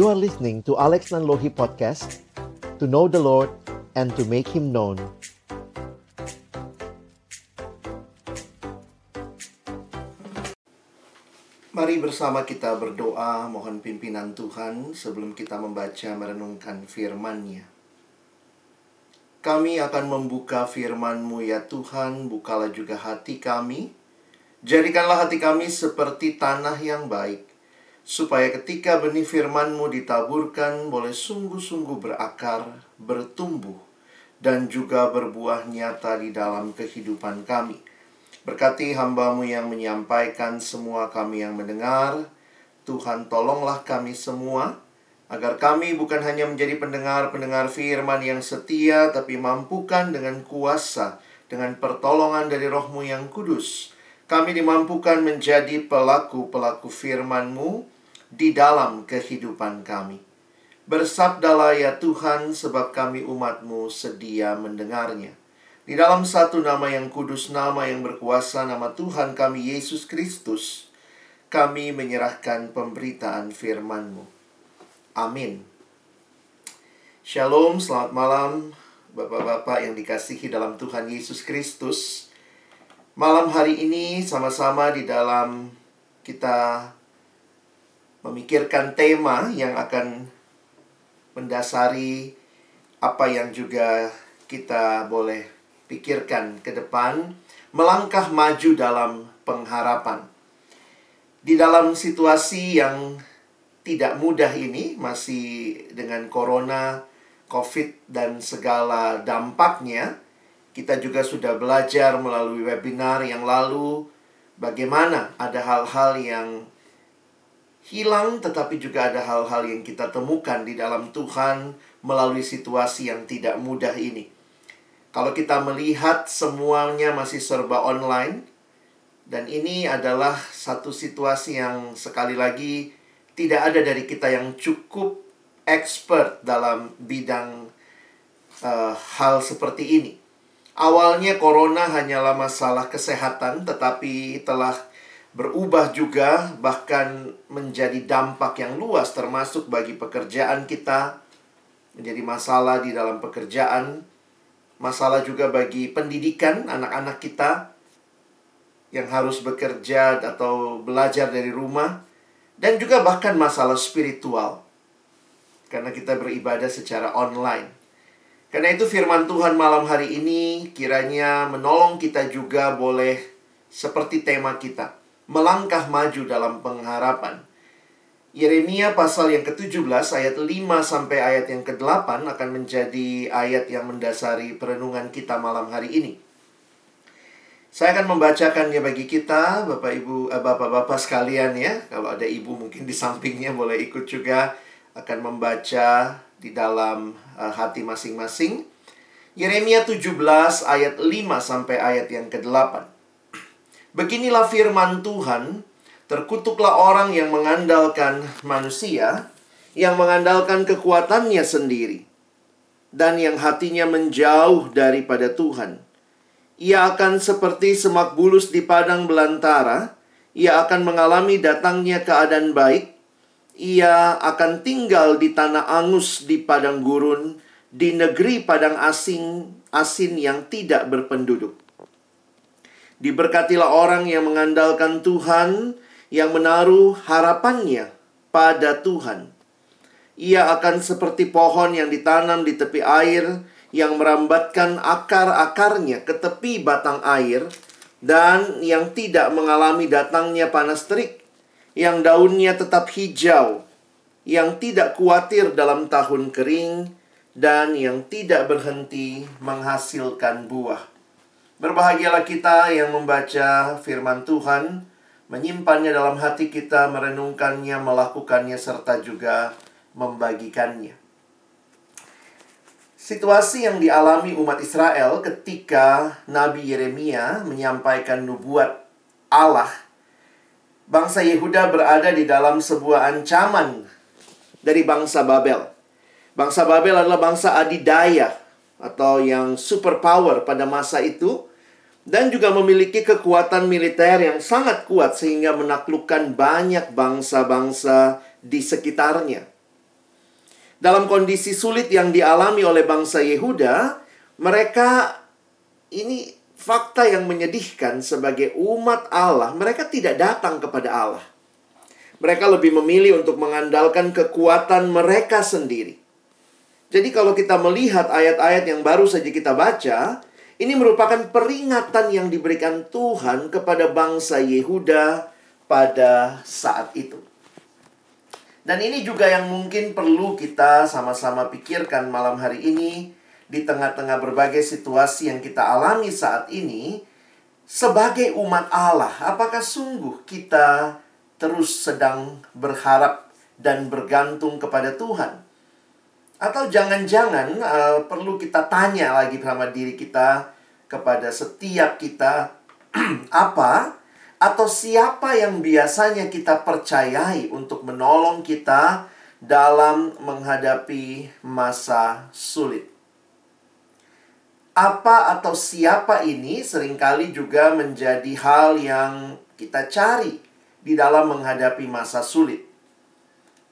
You are listening to Alex Nanlohi Podcast To know the Lord and to make Him known Mari bersama kita berdoa mohon pimpinan Tuhan sebelum kita membaca merenungkan firman-Nya. Kami akan membuka firman-Mu ya Tuhan, bukalah juga hati kami. Jadikanlah hati kami seperti tanah yang baik, supaya ketika benih firman-Mu ditaburkan boleh sungguh-sungguh berakar, bertumbuh, dan juga berbuah nyata di dalam kehidupan kami. Berkati hambamu yang menyampaikan semua kami yang mendengar. Tuhan tolonglah kami semua. Agar kami bukan hanya menjadi pendengar-pendengar firman yang setia. Tapi mampukan dengan kuasa. Dengan pertolongan dari rohmu yang kudus. Kami dimampukan menjadi pelaku-pelaku firmanmu Di dalam kehidupan kami. Bersabdalah ya Tuhan sebab kami umatmu sedia mendengarnya. Di dalam satu nama yang kudus, nama yang berkuasa, nama Tuhan kami Yesus Kristus, kami menyerahkan pemberitaan firman-Mu. Amin. Shalom, selamat malam Bapak-bapak yang dikasihi dalam Tuhan Yesus Kristus. Malam hari ini sama-sama di dalam kita memikirkan tema yang akan mendasari apa yang juga kita boleh pikirkan ke depan, melangkah maju dalam pengharapan. Di dalam situasi yang tidak mudah ini, masih dengan corona, COVID, dan segala dampaknya, kita juga sudah belajar melalui webinar yang lalu bagaimana ada hal-hal yang hilang, tetapi juga ada hal-hal yang kita temukan di dalam Tuhan melalui situasi yang tidak mudah ini. Kalau kita melihat semuanya masih serba online, dan ini adalah satu situasi yang sekali lagi tidak ada dari kita yang cukup expert dalam bidang uh, hal seperti ini. Awalnya corona hanyalah masalah kesehatan, tetapi telah berubah juga, bahkan menjadi dampak yang luas, termasuk bagi pekerjaan kita, menjadi masalah di dalam pekerjaan, masalah juga bagi pendidikan anak-anak kita yang harus bekerja atau belajar dari rumah dan juga bahkan masalah spiritual karena kita beribadah secara online. Karena itu firman Tuhan malam hari ini kiranya menolong kita juga boleh seperti tema kita, melangkah maju dalam pengharapan. Yeremia pasal yang ke-17 ayat 5 sampai ayat yang ke-8 akan menjadi ayat yang mendasari perenungan kita malam hari ini. Saya akan membacakannya bagi kita, Bapak Ibu, eh, Bapak-bapak sekalian ya. Kalau ada ibu mungkin di sampingnya boleh ikut juga akan membaca di dalam uh, hati masing-masing. Yeremia 17 ayat 5 sampai ayat yang ke-8. Beginilah firman Tuhan, Terkutuklah orang yang mengandalkan manusia, yang mengandalkan kekuatannya sendiri, dan yang hatinya menjauh daripada Tuhan. Ia akan seperti semak bulus di padang belantara, ia akan mengalami datangnya keadaan baik, ia akan tinggal di tanah angus di padang gurun, di negeri padang asing, asin yang tidak berpenduduk. Diberkatilah orang yang mengandalkan Tuhan, yang menaruh harapannya pada Tuhan. Ia akan seperti pohon yang ditanam di tepi air, yang merambatkan akar-akarnya ke tepi batang air, dan yang tidak mengalami datangnya panas terik, yang daunnya tetap hijau, yang tidak khawatir dalam tahun kering, dan yang tidak berhenti menghasilkan buah. Berbahagialah kita yang membaca firman Tuhan menyimpannya dalam hati kita, merenungkannya, melakukannya, serta juga membagikannya. Situasi yang dialami umat Israel ketika Nabi Yeremia menyampaikan nubuat Allah, bangsa Yehuda berada di dalam sebuah ancaman dari bangsa Babel. Bangsa Babel adalah bangsa adidaya atau yang superpower pada masa itu dan juga memiliki kekuatan militer yang sangat kuat sehingga menaklukkan banyak bangsa-bangsa di sekitarnya. dalam kondisi sulit yang dialami oleh bangsa Yehuda, mereka ini fakta yang menyedihkan sebagai umat Allah, mereka tidak datang kepada Allah. Mereka lebih memilih untuk mengandalkan kekuatan mereka sendiri. Jadi kalau kita melihat ayat-ayat yang baru saja kita baca, ini merupakan peringatan yang diberikan Tuhan kepada bangsa Yehuda pada saat itu. Dan ini juga yang mungkin perlu kita sama-sama pikirkan malam hari ini di tengah-tengah berbagai situasi yang kita alami saat ini sebagai umat Allah. Apakah sungguh kita terus sedang berharap dan bergantung kepada Tuhan? Atau jangan-jangan uh, perlu kita tanya lagi sama diri kita kepada setiap kita apa atau siapa yang biasanya kita percayai untuk menolong kita dalam menghadapi masa sulit. Apa atau siapa ini sering kali juga menjadi hal yang kita cari di dalam menghadapi masa sulit.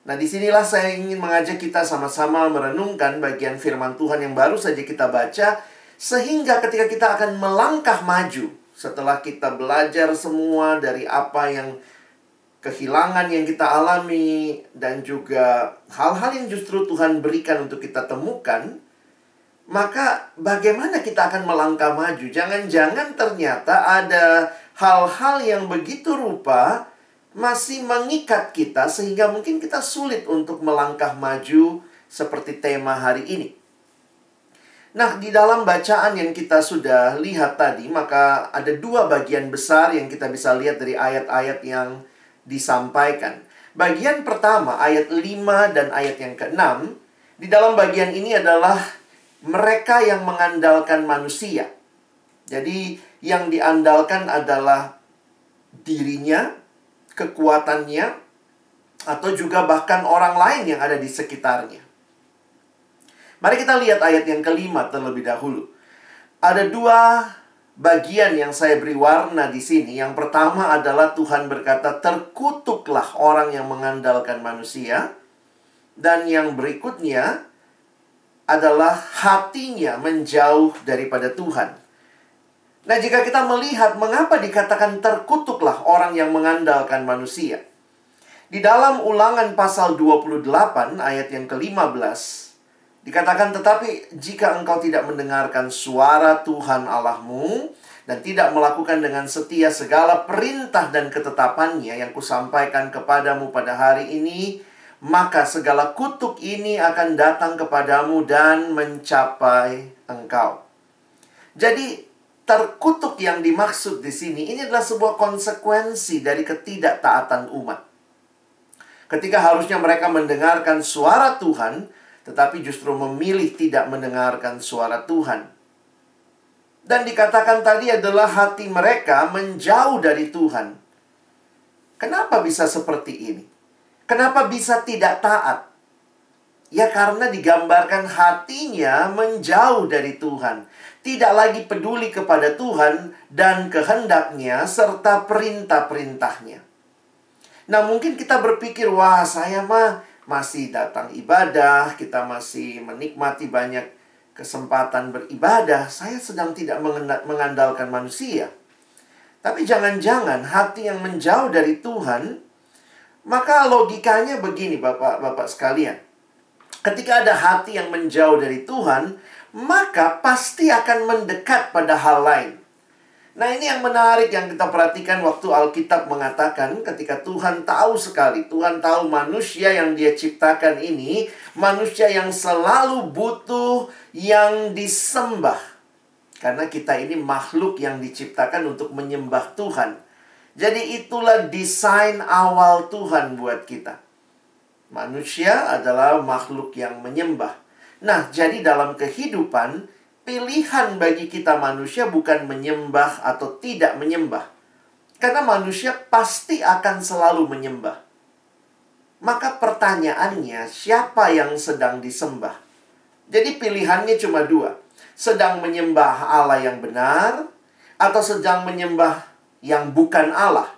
Nah, di sinilah saya ingin mengajak kita sama-sama merenungkan bagian firman Tuhan yang baru saja kita baca, sehingga ketika kita akan melangkah maju setelah kita belajar semua dari apa yang kehilangan yang kita alami dan juga hal-hal yang justru Tuhan berikan untuk kita temukan, maka bagaimana kita akan melangkah maju? Jangan-jangan ternyata ada hal-hal yang begitu rupa masih mengikat kita sehingga mungkin kita sulit untuk melangkah maju seperti tema hari ini. Nah, di dalam bacaan yang kita sudah lihat tadi, maka ada dua bagian besar yang kita bisa lihat dari ayat-ayat yang disampaikan. Bagian pertama, ayat 5 dan ayat yang ke-6, di dalam bagian ini adalah mereka yang mengandalkan manusia. Jadi, yang diandalkan adalah dirinya, kekuatannya, atau juga bahkan orang lain yang ada di sekitarnya. Mari kita lihat ayat yang kelima terlebih dahulu. Ada dua bagian yang saya beri warna di sini. Yang pertama adalah Tuhan berkata, "Terkutuklah orang yang mengandalkan manusia." Dan yang berikutnya adalah hatinya menjauh daripada Tuhan. Nah, jika kita melihat mengapa dikatakan terkutuklah orang yang mengandalkan manusia. Di dalam ulangan pasal 28 ayat yang ke-15, Dikatakan tetapi jika engkau tidak mendengarkan suara Tuhan Allahmu dan tidak melakukan dengan setia segala perintah dan ketetapannya yang kusampaikan kepadamu pada hari ini, maka segala kutuk ini akan datang kepadamu dan mencapai engkau. Jadi terkutuk yang dimaksud di sini ini adalah sebuah konsekuensi dari ketidaktaatan umat. Ketika harusnya mereka mendengarkan suara Tuhan, tetapi justru memilih tidak mendengarkan suara Tuhan. Dan dikatakan tadi adalah hati mereka menjauh dari Tuhan. Kenapa bisa seperti ini? Kenapa bisa tidak taat? Ya karena digambarkan hatinya menjauh dari Tuhan. Tidak lagi peduli kepada Tuhan dan kehendaknya serta perintah-perintahnya. Nah mungkin kita berpikir, wah saya mah masih datang ibadah, kita masih menikmati banyak kesempatan beribadah, saya sedang tidak mengandalkan manusia. Tapi jangan-jangan hati yang menjauh dari Tuhan, maka logikanya begini Bapak-bapak sekalian. Ketika ada hati yang menjauh dari Tuhan, maka pasti akan mendekat pada hal lain. Nah ini yang menarik yang kita perhatikan waktu Alkitab mengatakan ketika Tuhan tahu sekali, Tuhan tahu manusia yang dia ciptakan ini, manusia yang selalu butuh yang disembah. Karena kita ini makhluk yang diciptakan untuk menyembah Tuhan. Jadi itulah desain awal Tuhan buat kita. Manusia adalah makhluk yang menyembah. Nah, jadi dalam kehidupan pilihan bagi kita manusia bukan menyembah atau tidak menyembah. Karena manusia pasti akan selalu menyembah. Maka pertanyaannya, siapa yang sedang disembah? Jadi pilihannya cuma dua. Sedang menyembah Allah yang benar atau sedang menyembah yang bukan Allah.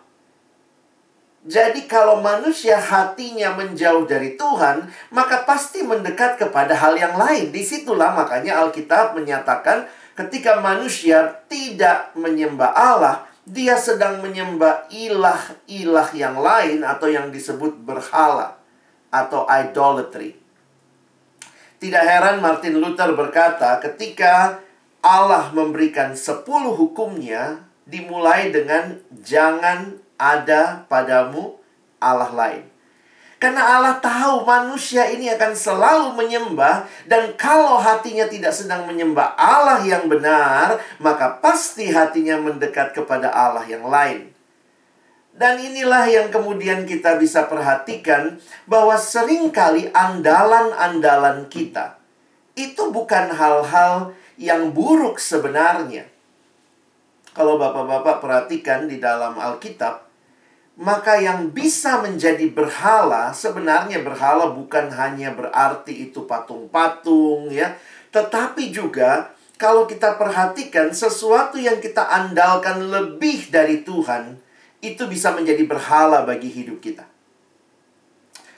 Jadi kalau manusia hatinya menjauh dari Tuhan, maka pasti mendekat kepada hal yang lain. Di situlah makanya Alkitab menyatakan ketika manusia tidak menyembah Allah, dia sedang menyembah ilah-ilah yang lain atau yang disebut berhala atau idolatry. Tidak heran Martin Luther berkata ketika Allah memberikan sepuluh hukumnya dimulai dengan jangan ada padamu Allah lain. Karena Allah tahu manusia ini akan selalu menyembah dan kalau hatinya tidak sedang menyembah Allah yang benar, maka pasti hatinya mendekat kepada Allah yang lain. Dan inilah yang kemudian kita bisa perhatikan bahwa sering kali andalan-andalan kita itu bukan hal-hal yang buruk sebenarnya. Kalau Bapak-bapak perhatikan di dalam Alkitab, maka yang bisa menjadi berhala sebenarnya berhala bukan hanya berarti itu patung-patung ya, tetapi juga kalau kita perhatikan sesuatu yang kita andalkan lebih dari Tuhan itu bisa menjadi berhala bagi hidup kita.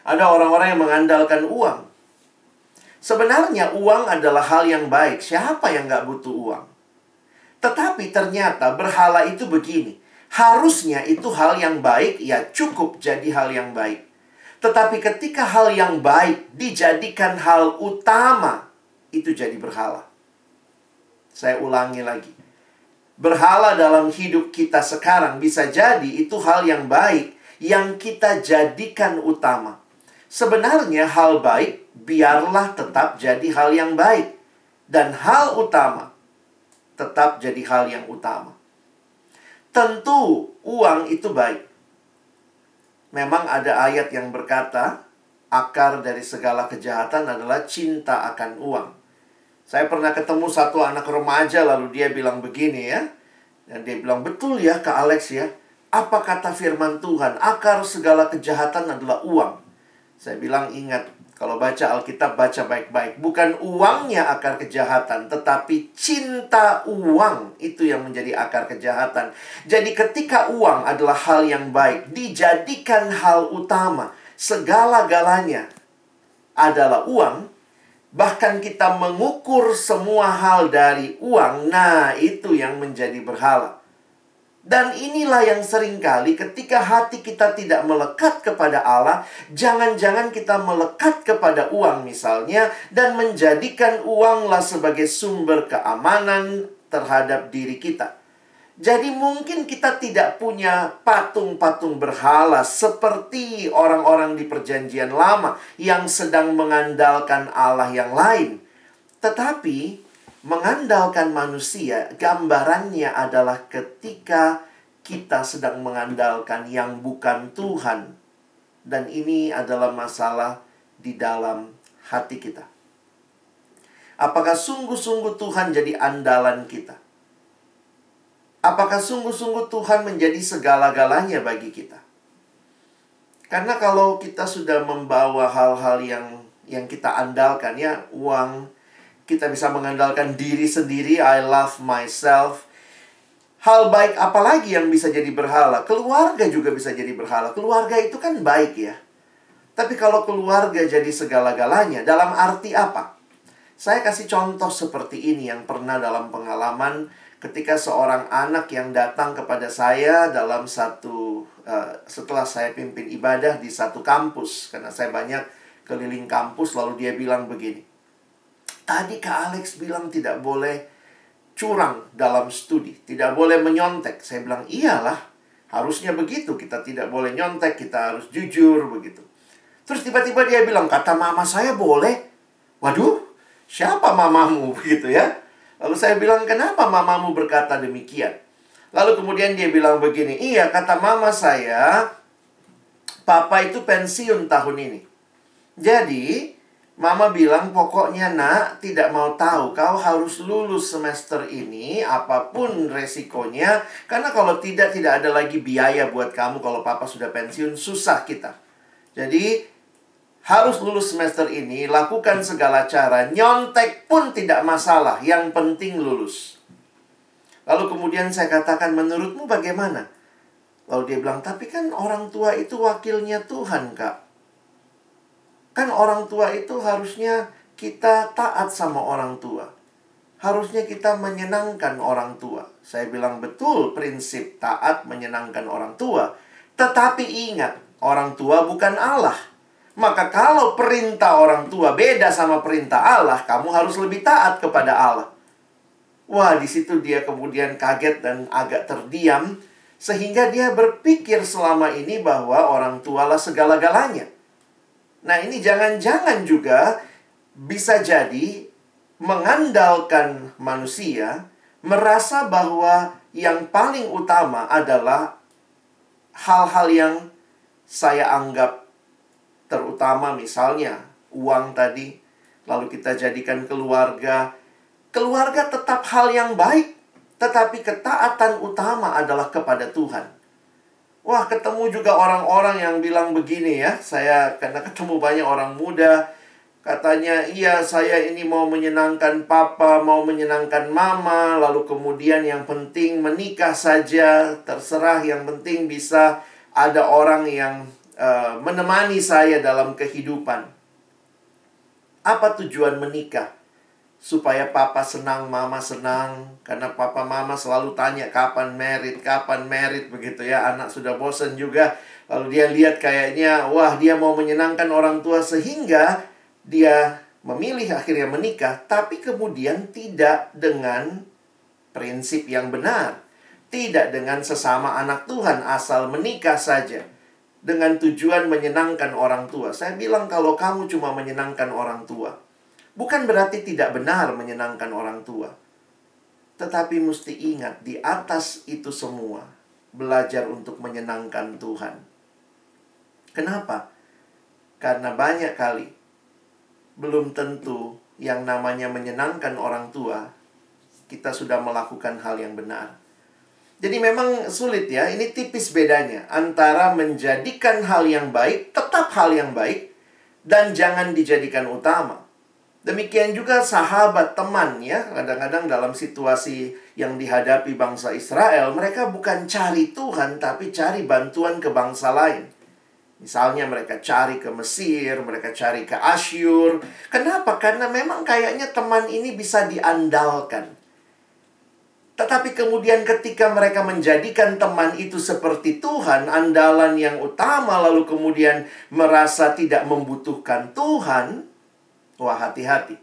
Ada orang-orang yang mengandalkan uang. Sebenarnya uang adalah hal yang baik. Siapa yang nggak butuh uang? Tetapi ternyata berhala itu begini Harusnya itu hal yang baik, ya cukup jadi hal yang baik. Tetapi ketika hal yang baik dijadikan hal utama, itu jadi berhala. Saya ulangi lagi. Berhala dalam hidup kita sekarang bisa jadi itu hal yang baik yang kita jadikan utama. Sebenarnya hal baik biarlah tetap jadi hal yang baik dan hal utama tetap jadi hal yang utama. Tentu uang itu baik. Memang ada ayat yang berkata, akar dari segala kejahatan adalah cinta akan uang. Saya pernah ketemu satu anak remaja lalu dia bilang begini ya. Dan dia bilang, betul ya Kak Alex ya. Apa kata firman Tuhan? Akar segala kejahatan adalah uang. Saya bilang ingat, kalau baca Alkitab, baca baik-baik. Bukan uangnya akar kejahatan, tetapi cinta uang itu yang menjadi akar kejahatan. Jadi ketika uang adalah hal yang baik, dijadikan hal utama, segala-galanya adalah uang, bahkan kita mengukur semua hal dari uang, nah itu yang menjadi berhala. Dan inilah yang sering kali ketika hati kita tidak melekat kepada Allah, jangan-jangan kita melekat kepada uang misalnya dan menjadikan uanglah sebagai sumber keamanan terhadap diri kita. Jadi mungkin kita tidak punya patung-patung berhala seperti orang-orang di perjanjian lama yang sedang mengandalkan Allah yang lain. Tetapi mengandalkan manusia, gambarannya adalah ketika kita sedang mengandalkan yang bukan Tuhan. Dan ini adalah masalah di dalam hati kita. Apakah sungguh-sungguh Tuhan jadi andalan kita? Apakah sungguh-sungguh Tuhan menjadi segala-galanya bagi kita? Karena kalau kita sudah membawa hal-hal yang yang kita andalkan ya uang, kita bisa mengandalkan diri sendiri, I love myself. Hal baik apa lagi yang bisa jadi berhala? Keluarga juga bisa jadi berhala. Keluarga itu kan baik ya. Tapi kalau keluarga jadi segala-galanya, dalam arti apa? Saya kasih contoh seperti ini yang pernah dalam pengalaman ketika seorang anak yang datang kepada saya dalam satu uh, setelah saya pimpin ibadah di satu kampus karena saya banyak keliling kampus lalu dia bilang begini Tadi Kak Alex bilang tidak boleh curang dalam studi, tidak boleh menyontek. Saya bilang, iyalah, harusnya begitu. Kita tidak boleh nyontek, kita harus jujur begitu. Terus tiba-tiba dia bilang, kata mama saya boleh. Waduh, siapa mamamu begitu ya? Lalu saya bilang, kenapa mamamu berkata demikian? Lalu kemudian dia bilang begini, iya kata mama saya, papa itu pensiun tahun ini. Jadi, Mama bilang pokoknya nak tidak mau tahu kau harus lulus semester ini apa pun resikonya karena kalau tidak tidak ada lagi biaya buat kamu kalau papa sudah pensiun susah kita. Jadi harus lulus semester ini lakukan segala cara nyontek pun tidak masalah yang penting lulus. Lalu kemudian saya katakan menurutmu bagaimana? Lalu dia bilang, tapi kan orang tua itu wakilnya Tuhan, Kak. Kan orang tua itu harusnya kita taat sama orang tua. Harusnya kita menyenangkan orang tua. Saya bilang betul prinsip taat menyenangkan orang tua. Tetapi ingat, orang tua bukan Allah. Maka kalau perintah orang tua beda sama perintah Allah, kamu harus lebih taat kepada Allah. Wah, di situ dia kemudian kaget dan agak terdiam sehingga dia berpikir selama ini bahwa orang tualah segala-galanya. Nah, ini jangan-jangan juga bisa jadi mengandalkan manusia merasa bahwa yang paling utama adalah hal-hal yang saya anggap terutama misalnya uang tadi lalu kita jadikan keluarga keluarga tetap hal yang baik tetapi ketaatan utama adalah kepada Tuhan. Wah, ketemu juga orang-orang yang bilang begini ya. Saya karena ketemu banyak orang muda katanya, "Iya, saya ini mau menyenangkan papa, mau menyenangkan mama, lalu kemudian yang penting menikah saja, terserah yang penting bisa ada orang yang uh, menemani saya dalam kehidupan." Apa tujuan menikah? Supaya papa senang, mama senang. Karena papa mama selalu tanya kapan merit, kapan merit begitu ya. Anak sudah bosan juga. Lalu dia lihat kayaknya, wah dia mau menyenangkan orang tua sehingga dia memilih akhirnya menikah. Tapi kemudian tidak dengan prinsip yang benar. Tidak dengan sesama anak Tuhan asal menikah saja. Dengan tujuan menyenangkan orang tua. Saya bilang kalau kamu cuma menyenangkan orang tua Bukan berarti tidak benar menyenangkan orang tua. Tetapi mesti ingat di atas itu semua belajar untuk menyenangkan Tuhan. Kenapa? Karena banyak kali belum tentu yang namanya menyenangkan orang tua kita sudah melakukan hal yang benar. Jadi memang sulit ya, ini tipis bedanya antara menjadikan hal yang baik, tetap hal yang baik, dan jangan dijadikan utama. Demikian juga sahabat teman ya, kadang-kadang dalam situasi yang dihadapi bangsa Israel, mereka bukan cari Tuhan tapi cari bantuan ke bangsa lain. Misalnya mereka cari ke Mesir, mereka cari ke Asyur. Kenapa? Karena memang kayaknya teman ini bisa diandalkan. Tetapi kemudian ketika mereka menjadikan teman itu seperti Tuhan, andalan yang utama, lalu kemudian merasa tidak membutuhkan Tuhan, Wah, hati-hati.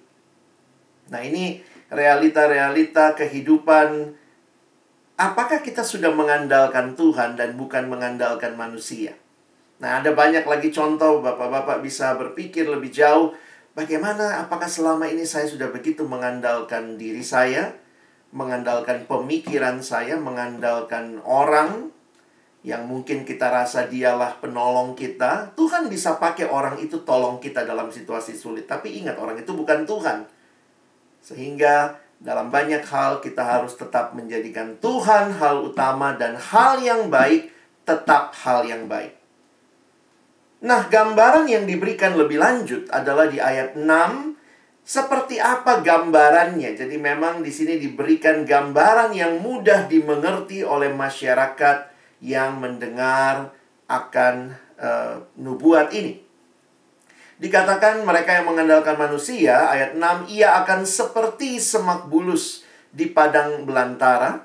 Nah, ini realita-realita kehidupan. Apakah kita sudah mengandalkan Tuhan dan bukan mengandalkan manusia? Nah, ada banyak lagi contoh Bapak-bapak bisa berpikir lebih jauh. Bagaimana apakah selama ini saya sudah begitu mengandalkan diri saya, mengandalkan pemikiran saya, mengandalkan orang, yang mungkin kita rasa dialah penolong kita, Tuhan bisa pakai orang itu tolong kita dalam situasi sulit. Tapi ingat, orang itu bukan Tuhan. Sehingga dalam banyak hal kita harus tetap menjadikan Tuhan hal utama dan hal yang baik tetap hal yang baik. Nah, gambaran yang diberikan lebih lanjut adalah di ayat 6 seperti apa gambarannya. Jadi memang di sini diberikan gambaran yang mudah dimengerti oleh masyarakat yang mendengar akan uh, nubuat ini. Dikatakan mereka yang mengandalkan manusia, ayat 6, ia akan seperti semak bulus di padang belantara.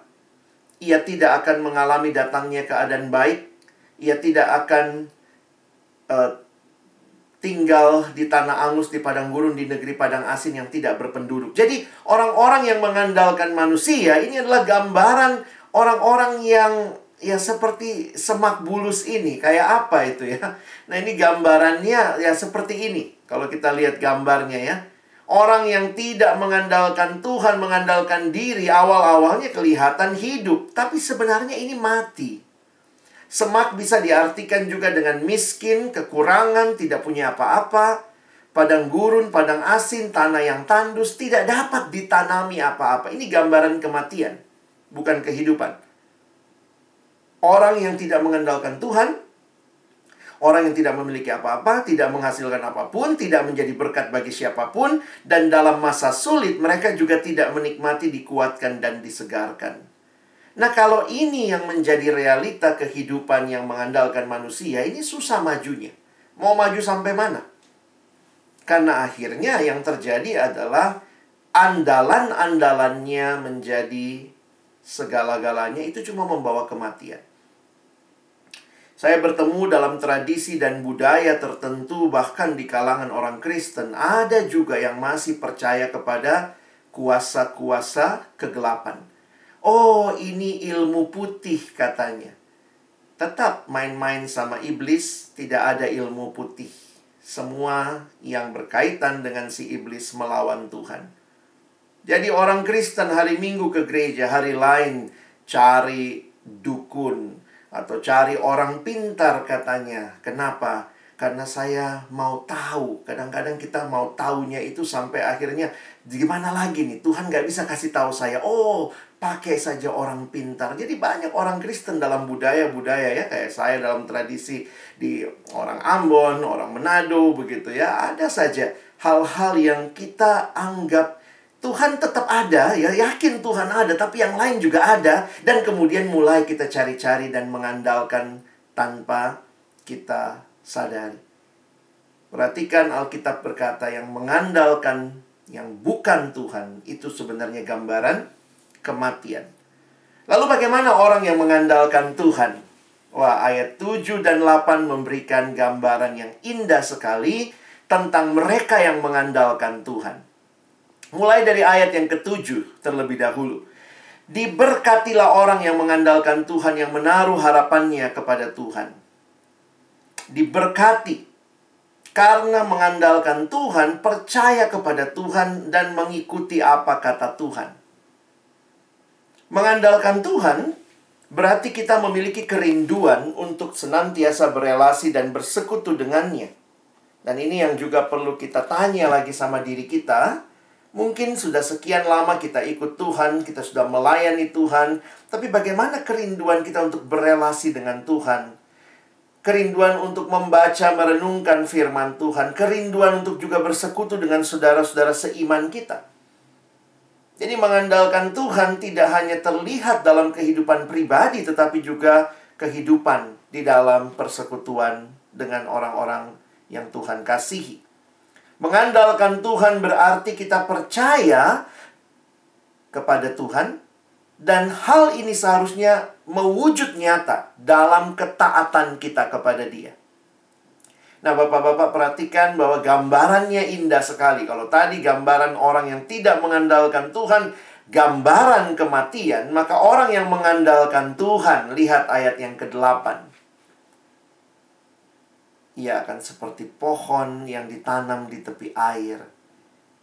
Ia tidak akan mengalami datangnya keadaan baik. Ia tidak akan uh, tinggal di tanah angus, di padang gurun, di negeri padang asin yang tidak berpenduduk. Jadi orang-orang yang mengandalkan manusia, ini adalah gambaran orang-orang yang ya seperti semak bulus ini. Kayak apa itu ya? Nah ini gambarannya ya seperti ini. Kalau kita lihat gambarnya ya. Orang yang tidak mengandalkan Tuhan, mengandalkan diri, awal-awalnya kelihatan hidup. Tapi sebenarnya ini mati. Semak bisa diartikan juga dengan miskin, kekurangan, tidak punya apa-apa. Padang gurun, padang asin, tanah yang tandus, tidak dapat ditanami apa-apa. Ini gambaran kematian, bukan kehidupan. Orang yang tidak mengandalkan Tuhan, orang yang tidak memiliki apa-apa, tidak menghasilkan apa pun, tidak menjadi berkat bagi siapa pun, dan dalam masa sulit mereka juga tidak menikmati, dikuatkan, dan disegarkan. Nah, kalau ini yang menjadi realita kehidupan yang mengandalkan manusia, ini susah majunya. Mau maju sampai mana? Karena akhirnya yang terjadi adalah andalan-andalannya menjadi segala-galanya itu cuma membawa kematian. Saya bertemu dalam tradisi dan budaya tertentu bahkan di kalangan orang Kristen ada juga yang masih percaya kepada kuasa-kuasa kegelapan. Oh, ini ilmu putih katanya. Tetap main-main sama iblis, tidak ada ilmu putih. Semua yang berkaitan dengan si iblis melawan Tuhan. Jadi orang Kristen hari Minggu ke gereja, hari lain cari dukun atau cari orang pintar katanya. Kenapa? Karena saya mau tahu. Kadang-kadang kita mau tahunya itu sampai akhirnya gimana lagi nih? Tuhan gak bisa kasih tahu saya. Oh, pakai saja orang pintar. Jadi banyak orang Kristen dalam budaya-budaya ya kayak saya dalam tradisi di orang Ambon, orang Manado begitu ya. Ada saja hal-hal yang kita anggap Tuhan tetap ada, ya yakin Tuhan ada, tapi yang lain juga ada. Dan kemudian mulai kita cari-cari dan mengandalkan tanpa kita sadari. Perhatikan Alkitab berkata yang mengandalkan yang bukan Tuhan itu sebenarnya gambaran kematian. Lalu bagaimana orang yang mengandalkan Tuhan? Wah, ayat 7 dan 8 memberikan gambaran yang indah sekali tentang mereka yang mengandalkan Tuhan. Mulai dari ayat yang ketujuh terlebih dahulu. Diberkatilah orang yang mengandalkan Tuhan, yang menaruh harapannya kepada Tuhan. Diberkati karena mengandalkan Tuhan, percaya kepada Tuhan, dan mengikuti apa kata Tuhan. Mengandalkan Tuhan berarti kita memiliki kerinduan untuk senantiasa berelasi dan bersekutu dengannya. Dan ini yang juga perlu kita tanya lagi sama diri kita Mungkin sudah sekian lama kita ikut Tuhan, kita sudah melayani Tuhan, tapi bagaimana kerinduan kita untuk berelasi dengan Tuhan? Kerinduan untuk membaca, merenungkan firman Tuhan, kerinduan untuk juga bersekutu dengan saudara-saudara seiman kita. Jadi mengandalkan Tuhan tidak hanya terlihat dalam kehidupan pribadi, tetapi juga kehidupan di dalam persekutuan dengan orang-orang yang Tuhan kasihi. Mengandalkan Tuhan berarti kita percaya kepada Tuhan dan hal ini seharusnya mewujud nyata dalam ketaatan kita kepada Dia. Nah, Bapak-bapak perhatikan bahwa gambarannya indah sekali. Kalau tadi gambaran orang yang tidak mengandalkan Tuhan, gambaran kematian, maka orang yang mengandalkan Tuhan, lihat ayat yang ke-8 ia akan seperti pohon yang ditanam di tepi air,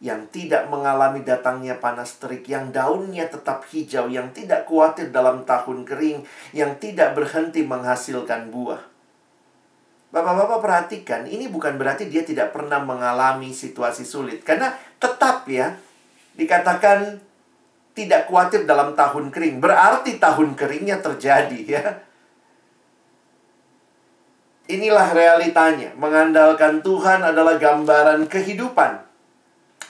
yang tidak mengalami datangnya panas terik, yang daunnya tetap hijau, yang tidak khawatir dalam tahun kering, yang tidak berhenti menghasilkan buah. Bapak-bapak perhatikan, ini bukan berarti dia tidak pernah mengalami situasi sulit. Karena tetap ya, dikatakan tidak khawatir dalam tahun kering. Berarti tahun keringnya terjadi ya. Inilah realitanya. Mengandalkan Tuhan adalah gambaran kehidupan.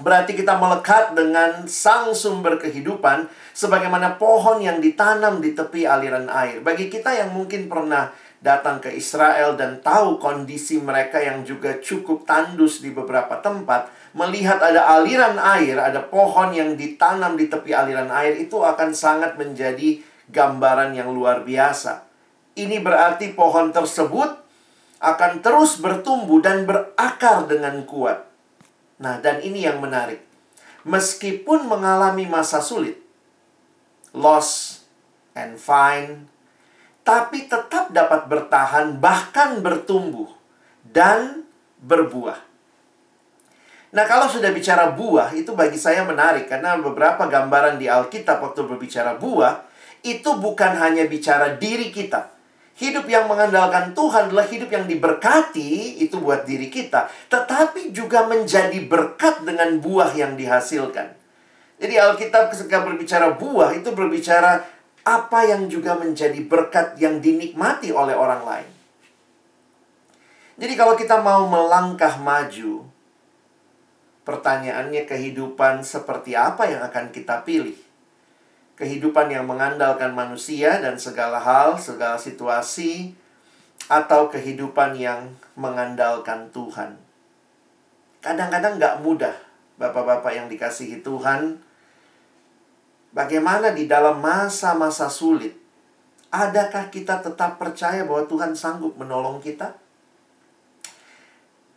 Berarti kita melekat dengan sang sumber kehidupan sebagaimana pohon yang ditanam di tepi aliran air. Bagi kita yang mungkin pernah datang ke Israel dan tahu kondisi mereka yang juga cukup tandus di beberapa tempat, melihat ada aliran air, ada pohon yang ditanam di tepi aliran air itu akan sangat menjadi gambaran yang luar biasa. Ini berarti pohon tersebut akan terus bertumbuh dan berakar dengan kuat. Nah, dan ini yang menarik. Meskipun mengalami masa sulit, loss and find, tapi tetap dapat bertahan, bahkan bertumbuh dan berbuah. Nah, kalau sudah bicara buah, itu bagi saya menarik karena beberapa gambaran di Alkitab waktu berbicara buah, itu bukan hanya bicara diri kita, Hidup yang mengandalkan Tuhan adalah hidup yang diberkati, itu buat diri kita, tetapi juga menjadi berkat dengan buah yang dihasilkan. Jadi Alkitab ketika berbicara buah itu berbicara apa yang juga menjadi berkat yang dinikmati oleh orang lain. Jadi kalau kita mau melangkah maju, pertanyaannya kehidupan seperti apa yang akan kita pilih? Kehidupan yang mengandalkan manusia dan segala hal, segala situasi, atau kehidupan yang mengandalkan Tuhan. Kadang-kadang nggak mudah, bapak-bapak yang dikasihi Tuhan. Bagaimana di dalam masa-masa sulit, adakah kita tetap percaya bahwa Tuhan sanggup menolong kita?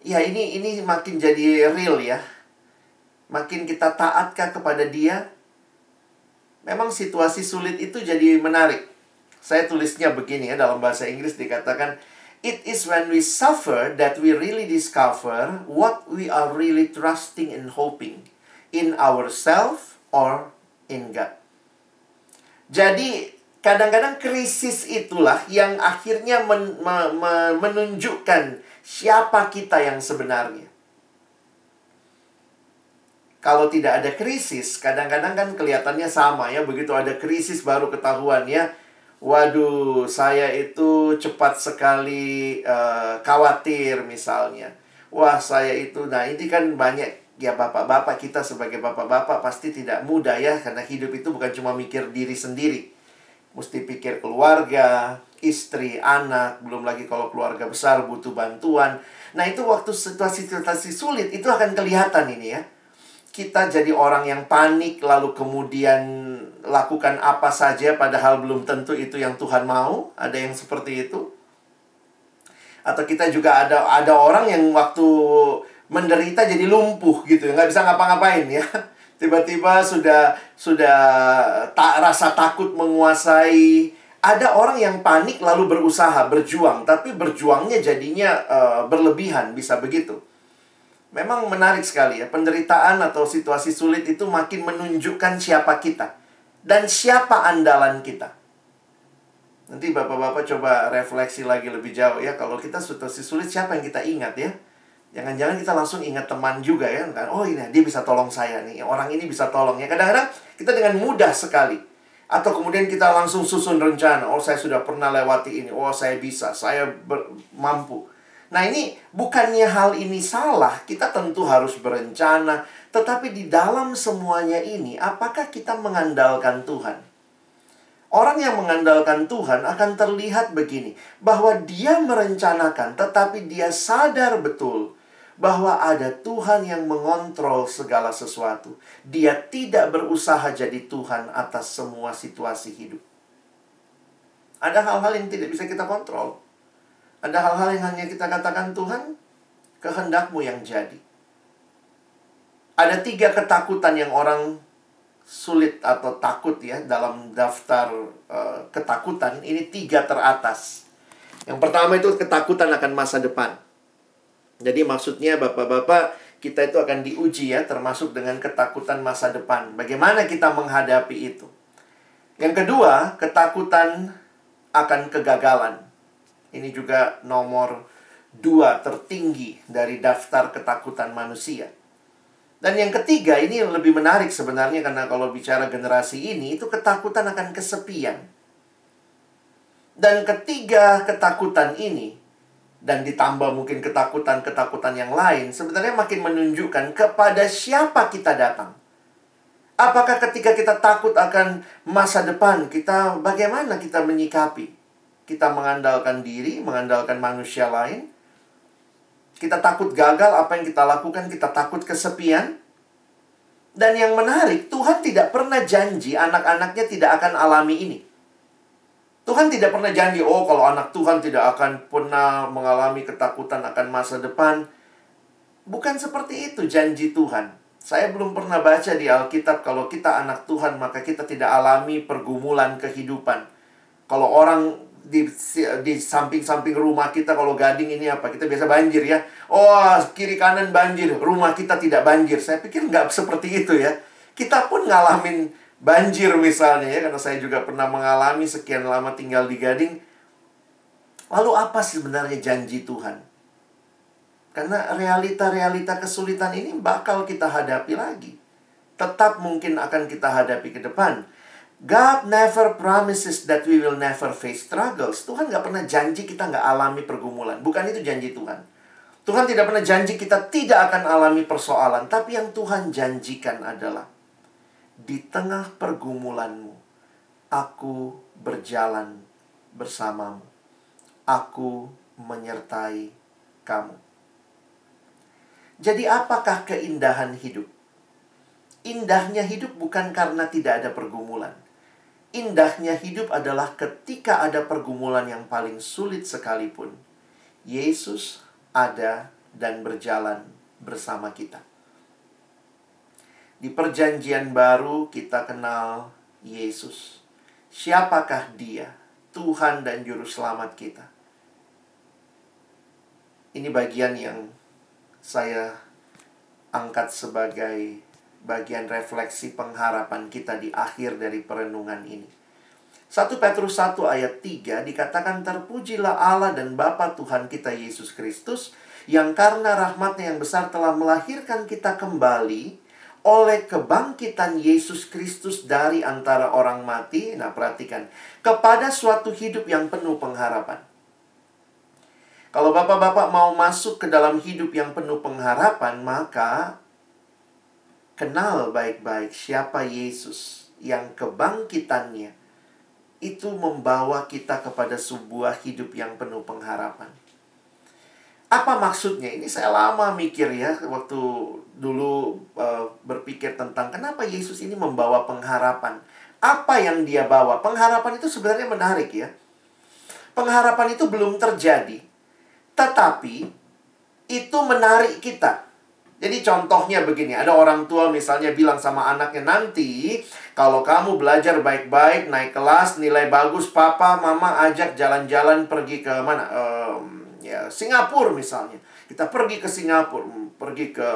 Ya ini ini makin jadi real ya. Makin kita taatkah kepada Dia? Memang situasi sulit itu jadi menarik. Saya tulisnya begini ya dalam bahasa Inggris dikatakan It is when we suffer that we really discover what we are really trusting and hoping in ourselves or in God. Jadi kadang-kadang krisis itulah yang akhirnya men, me, me, menunjukkan siapa kita yang sebenarnya. Kalau tidak ada krisis, kadang-kadang kan kelihatannya sama ya. Begitu ada krisis baru ketahuan ya. Waduh saya itu cepat sekali uh, khawatir misalnya. Wah saya itu nah ini kan banyak ya bapak-bapak kita sebagai bapak-bapak pasti tidak mudah ya. Karena hidup itu bukan cuma mikir diri sendiri. Mesti pikir keluarga istri anak belum lagi kalau keluarga besar butuh bantuan. Nah itu waktu situasi-situasi sulit itu akan kelihatan ini ya kita jadi orang yang panik lalu kemudian lakukan apa saja padahal belum tentu itu yang Tuhan mau? Ada yang seperti itu? Atau kita juga ada ada orang yang waktu menderita jadi lumpuh gitu nggak bisa ngapa-ngapain ya? Tiba-tiba sudah sudah tak rasa takut menguasai. Ada orang yang panik lalu berusaha berjuang tapi berjuangnya jadinya uh, berlebihan bisa begitu Memang menarik sekali ya, penderitaan atau situasi sulit itu makin menunjukkan siapa kita dan siapa andalan kita. Nanti bapak-bapak coba refleksi lagi lebih jauh ya, kalau kita situasi sulit siapa yang kita ingat ya? Jangan-jangan kita langsung ingat teman juga ya, kan? Oh ini dia bisa tolong saya nih, orang ini bisa tolong ya. Kadang-kadang kita dengan mudah sekali atau kemudian kita langsung susun rencana, oh saya sudah pernah lewati ini, oh saya bisa, saya mampu. Nah ini bukannya hal ini salah, kita tentu harus berencana. Tetapi di dalam semuanya ini, apakah kita mengandalkan Tuhan? Orang yang mengandalkan Tuhan akan terlihat begini, bahwa dia merencanakan, tetapi dia sadar betul bahwa ada Tuhan yang mengontrol segala sesuatu. Dia tidak berusaha jadi Tuhan atas semua situasi hidup. Ada hal-hal yang tidak bisa kita kontrol. Ada hal-hal yang hanya kita katakan Tuhan, kehendakmu yang jadi. Ada tiga ketakutan yang orang sulit atau takut ya dalam daftar uh, ketakutan. Ini tiga teratas. Yang pertama itu ketakutan akan masa depan. Jadi maksudnya bapak-bapak kita itu akan diuji ya termasuk dengan ketakutan masa depan. Bagaimana kita menghadapi itu? Yang kedua, ketakutan akan kegagalan. Ini juga nomor dua tertinggi dari daftar ketakutan manusia. Dan yang ketiga, ini lebih menarik sebenarnya karena kalau bicara generasi ini, itu ketakutan akan kesepian. Dan ketiga ketakutan ini, dan ditambah mungkin ketakutan-ketakutan yang lain, sebenarnya makin menunjukkan kepada siapa kita datang. Apakah ketika kita takut akan masa depan, kita bagaimana kita menyikapi? Kita mengandalkan diri, mengandalkan manusia lain. Kita takut gagal, apa yang kita lakukan, kita takut kesepian. Dan yang menarik, Tuhan tidak pernah janji anak-anaknya tidak akan alami ini. Tuhan tidak pernah janji, oh kalau anak Tuhan tidak akan pernah mengalami ketakutan akan masa depan. Bukan seperti itu janji Tuhan. Saya belum pernah baca di Alkitab kalau kita anak Tuhan maka kita tidak alami pergumulan kehidupan. Kalau orang di di samping-samping rumah kita kalau gading ini apa kita biasa banjir ya. Oh kiri kanan banjir rumah kita tidak banjir. Saya pikir nggak seperti itu ya. Kita pun ngalamin banjir misalnya ya karena saya juga pernah mengalami sekian lama tinggal di gading. Lalu apa sih sebenarnya janji Tuhan? Karena realita-realita kesulitan ini bakal kita hadapi lagi. Tetap mungkin akan kita hadapi ke depan God never promises that we will never face struggles. Tuhan nggak pernah janji kita nggak alami pergumulan. Bukan itu janji Tuhan. Tuhan tidak pernah janji kita tidak akan alami persoalan. Tapi yang Tuhan janjikan adalah di tengah pergumulanmu, Aku berjalan bersamamu. Aku menyertai kamu. Jadi, apakah keindahan hidup? Indahnya hidup bukan karena tidak ada pergumulan. Indahnya hidup adalah ketika ada pergumulan yang paling sulit sekalipun. Yesus ada dan berjalan bersama kita. Di Perjanjian Baru, kita kenal Yesus. Siapakah Dia, Tuhan dan Juru Selamat kita? Ini bagian yang saya angkat sebagai bagian refleksi pengharapan kita di akhir dari perenungan ini. 1 Petrus 1 ayat 3 dikatakan terpujilah Allah dan Bapa Tuhan kita Yesus Kristus yang karena rahmatnya yang besar telah melahirkan kita kembali oleh kebangkitan Yesus Kristus dari antara orang mati. Nah, perhatikan, kepada suatu hidup yang penuh pengharapan. Kalau bapak-bapak mau masuk ke dalam hidup yang penuh pengharapan, maka kenal baik-baik siapa Yesus yang kebangkitannya itu membawa kita kepada sebuah hidup yang penuh pengharapan. Apa maksudnya? Ini saya lama mikir ya waktu dulu uh, berpikir tentang kenapa Yesus ini membawa pengharapan. Apa yang dia bawa? Pengharapan itu sebenarnya menarik ya. Pengharapan itu belum terjadi, tetapi itu menarik kita. Jadi contohnya begini, ada orang tua misalnya bilang sama anaknya nanti kalau kamu belajar baik-baik, naik kelas, nilai bagus, papa, mama ajak jalan-jalan pergi ke mana? Um, ya Singapura misalnya. Kita pergi ke Singapura, pergi ke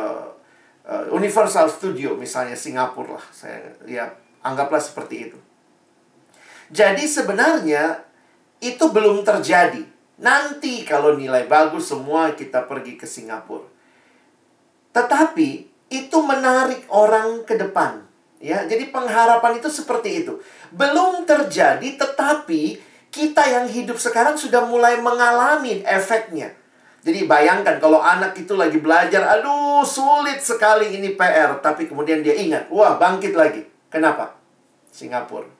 uh, Universal Studio misalnya Singapura lah. Saya ya anggaplah seperti itu. Jadi sebenarnya itu belum terjadi. Nanti kalau nilai bagus semua kita pergi ke Singapura. Tetapi itu menarik orang ke depan. Ya, jadi pengharapan itu seperti itu. Belum terjadi tetapi kita yang hidup sekarang sudah mulai mengalami efeknya. Jadi bayangkan kalau anak itu lagi belajar, aduh sulit sekali ini PR, tapi kemudian dia ingat, wah bangkit lagi. Kenapa? Singapura.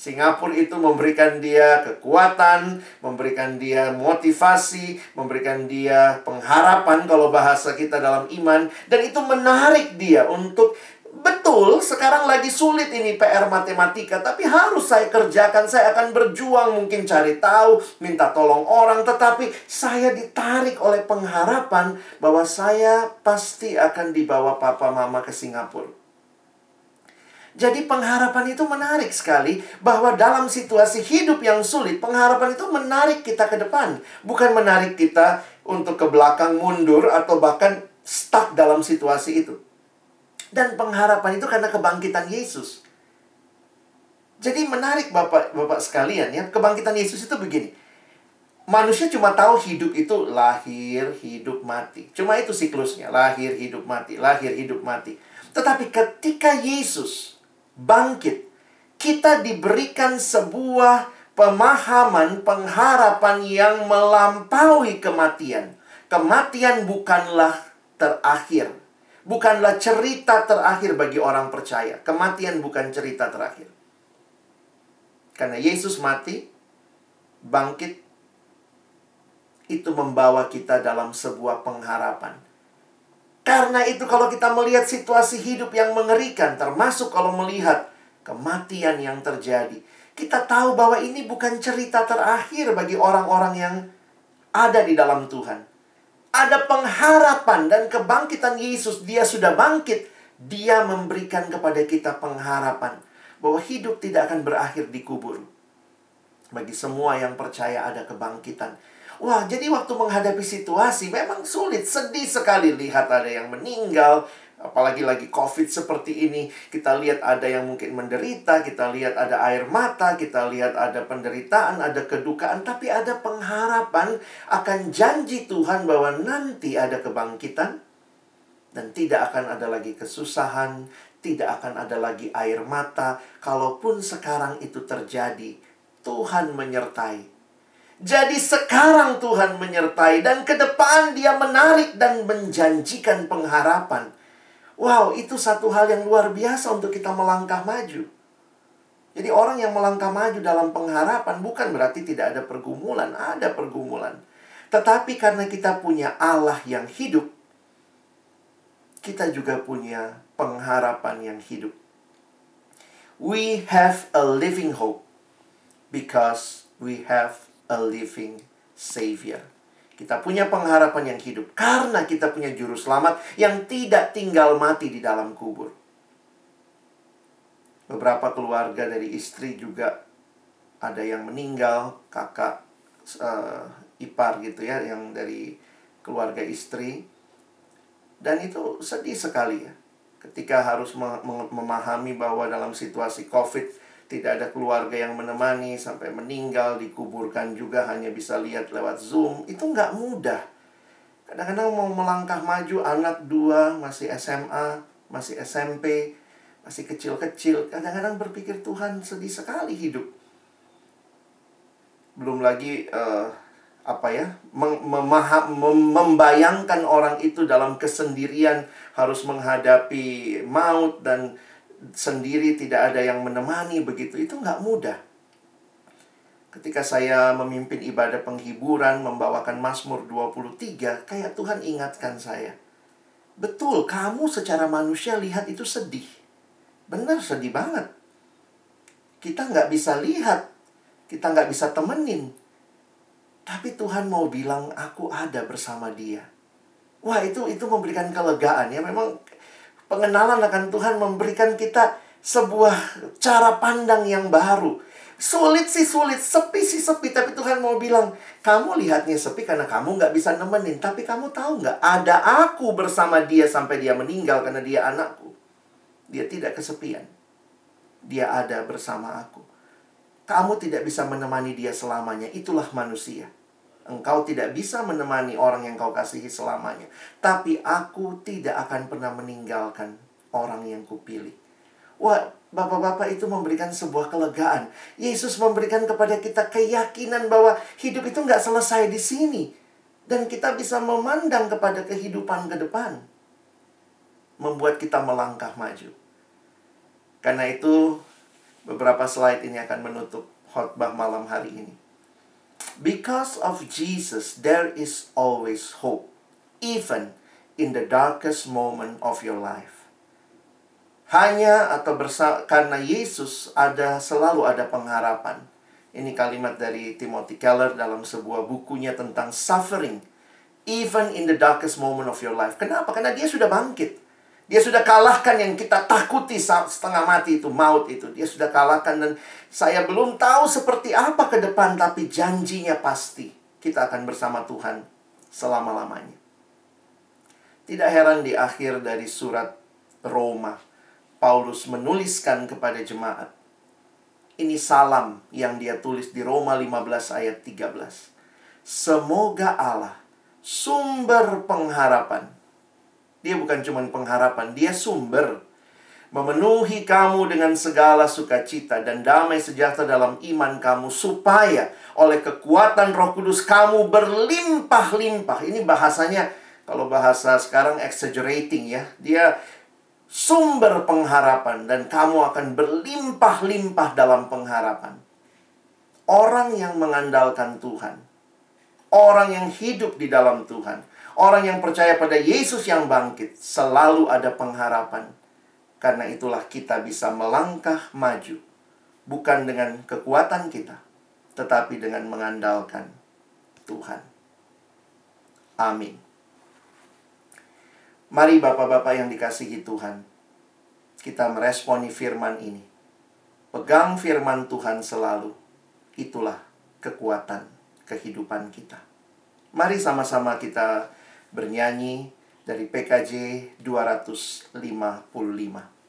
Singapura itu memberikan dia kekuatan, memberikan dia motivasi, memberikan dia pengharapan kalau bahasa kita dalam iman. Dan itu menarik dia untuk betul sekarang lagi sulit ini PR matematika tapi harus saya kerjakan, saya akan berjuang mungkin cari tahu, minta tolong orang. Tetapi saya ditarik oleh pengharapan bahwa saya pasti akan dibawa papa mama ke Singapura. Jadi pengharapan itu menarik sekali bahwa dalam situasi hidup yang sulit, pengharapan itu menarik kita ke depan, bukan menarik kita untuk ke belakang mundur atau bahkan stuck dalam situasi itu. Dan pengharapan itu karena kebangkitan Yesus. Jadi menarik Bapak Bapak sekalian ya, kebangkitan Yesus itu begini. Manusia cuma tahu hidup itu lahir, hidup, mati. Cuma itu siklusnya, lahir, hidup, mati, lahir, hidup, mati. Tetapi ketika Yesus bangkit. Kita diberikan sebuah pemahaman, pengharapan yang melampaui kematian. Kematian bukanlah terakhir. Bukanlah cerita terakhir bagi orang percaya. Kematian bukan cerita terakhir. Karena Yesus mati, bangkit, itu membawa kita dalam sebuah pengharapan karena itu kalau kita melihat situasi hidup yang mengerikan, termasuk kalau melihat kematian yang terjadi, kita tahu bahwa ini bukan cerita terakhir bagi orang-orang yang ada di dalam Tuhan. Ada pengharapan dan kebangkitan Yesus, dia sudah bangkit. Dia memberikan kepada kita pengharapan bahwa hidup tidak akan berakhir di kubur. Bagi semua yang percaya ada kebangkitan. Wah, jadi waktu menghadapi situasi memang sulit, sedih sekali lihat ada yang meninggal, apalagi lagi COVID seperti ini, kita lihat ada yang mungkin menderita, kita lihat ada air mata, kita lihat ada penderitaan, ada kedukaan, tapi ada pengharapan akan janji Tuhan bahwa nanti ada kebangkitan dan tidak akan ada lagi kesusahan, tidak akan ada lagi air mata. Kalaupun sekarang itu terjadi, Tuhan menyertai jadi sekarang Tuhan menyertai dan ke depan dia menarik dan menjanjikan pengharapan. Wow, itu satu hal yang luar biasa untuk kita melangkah maju. Jadi orang yang melangkah maju dalam pengharapan bukan berarti tidak ada pergumulan, ada pergumulan. Tetapi karena kita punya Allah yang hidup, kita juga punya pengharapan yang hidup. We have a living hope because we have a living Savior. Kita punya pengharapan yang hidup karena kita punya juru selamat yang tidak tinggal mati di dalam kubur. Beberapa keluarga dari istri juga ada yang meninggal, kakak uh, ipar gitu ya, yang dari keluarga istri. Dan itu sedih sekali ya. Ketika harus memahami bahwa dalam situasi COVID tidak ada keluarga yang menemani sampai meninggal dikuburkan juga hanya bisa lihat lewat zoom. Itu nggak mudah. Kadang-kadang mau melangkah maju anak dua masih SMA masih SMP masih kecil-kecil kadang-kadang berpikir Tuhan sedih sekali hidup. Belum lagi uh, apa ya memaham, membayangkan orang itu dalam kesendirian harus menghadapi maut dan sendiri tidak ada yang menemani begitu itu nggak mudah. Ketika saya memimpin ibadah penghiburan membawakan Mazmur 23 kayak Tuhan ingatkan saya betul kamu secara manusia lihat itu sedih. Benar sedih banget. Kita nggak bisa lihat kita nggak bisa temenin. Tapi Tuhan mau bilang aku ada bersama dia. Wah itu itu memberikan kelegaan ya. Memang pengenalan akan Tuhan memberikan kita sebuah cara pandang yang baru. Sulit sih sulit, sepi sih sepi, tapi Tuhan mau bilang, kamu lihatnya sepi karena kamu nggak bisa nemenin, tapi kamu tahu nggak, ada aku bersama dia sampai dia meninggal karena dia anakku. Dia tidak kesepian. Dia ada bersama aku. Kamu tidak bisa menemani dia selamanya, itulah manusia. Engkau tidak bisa menemani orang yang kau kasihi selamanya. Tapi aku tidak akan pernah meninggalkan orang yang kupilih. Wah, bapak-bapak itu memberikan sebuah kelegaan. Yesus memberikan kepada kita keyakinan bahwa hidup itu nggak selesai di sini. Dan kita bisa memandang kepada kehidupan ke depan. Membuat kita melangkah maju. Karena itu, beberapa slide ini akan menutup khotbah malam hari ini. Because of Jesus, there is always hope, even in the darkest moment of your life. Hanya atau bersa karena Yesus ada selalu ada pengharapan. Ini kalimat dari Timothy Keller dalam sebuah bukunya tentang suffering, even in the darkest moment of your life. Kenapa? Karena dia sudah bangkit. Dia sudah kalahkan yang kita takuti setengah mati itu, maut itu. Dia sudah kalahkan dan saya belum tahu seperti apa ke depan, tapi janjinya pasti kita akan bersama Tuhan selama-lamanya. Tidak heran di akhir dari surat Roma, Paulus menuliskan kepada jemaat. Ini salam yang dia tulis di Roma 15 ayat 13. Semoga Allah, sumber pengharapan, dia bukan cuma pengharapan, dia sumber. Memenuhi kamu dengan segala sukacita dan damai sejahtera dalam iman kamu supaya oleh kekuatan Roh Kudus kamu berlimpah-limpah. Ini bahasanya kalau bahasa sekarang exaggerating ya. Dia sumber pengharapan dan kamu akan berlimpah-limpah dalam pengharapan. Orang yang mengandalkan Tuhan, orang yang hidup di dalam Tuhan, Orang yang percaya pada Yesus yang bangkit selalu ada pengharapan. Karena itulah kita bisa melangkah maju. Bukan dengan kekuatan kita, tetapi dengan mengandalkan Tuhan. Amin. Mari bapak-bapak yang dikasihi Tuhan, kita meresponi firman ini. Pegang firman Tuhan selalu. Itulah kekuatan kehidupan kita. Mari sama-sama kita bernyanyi dari PKJ 255.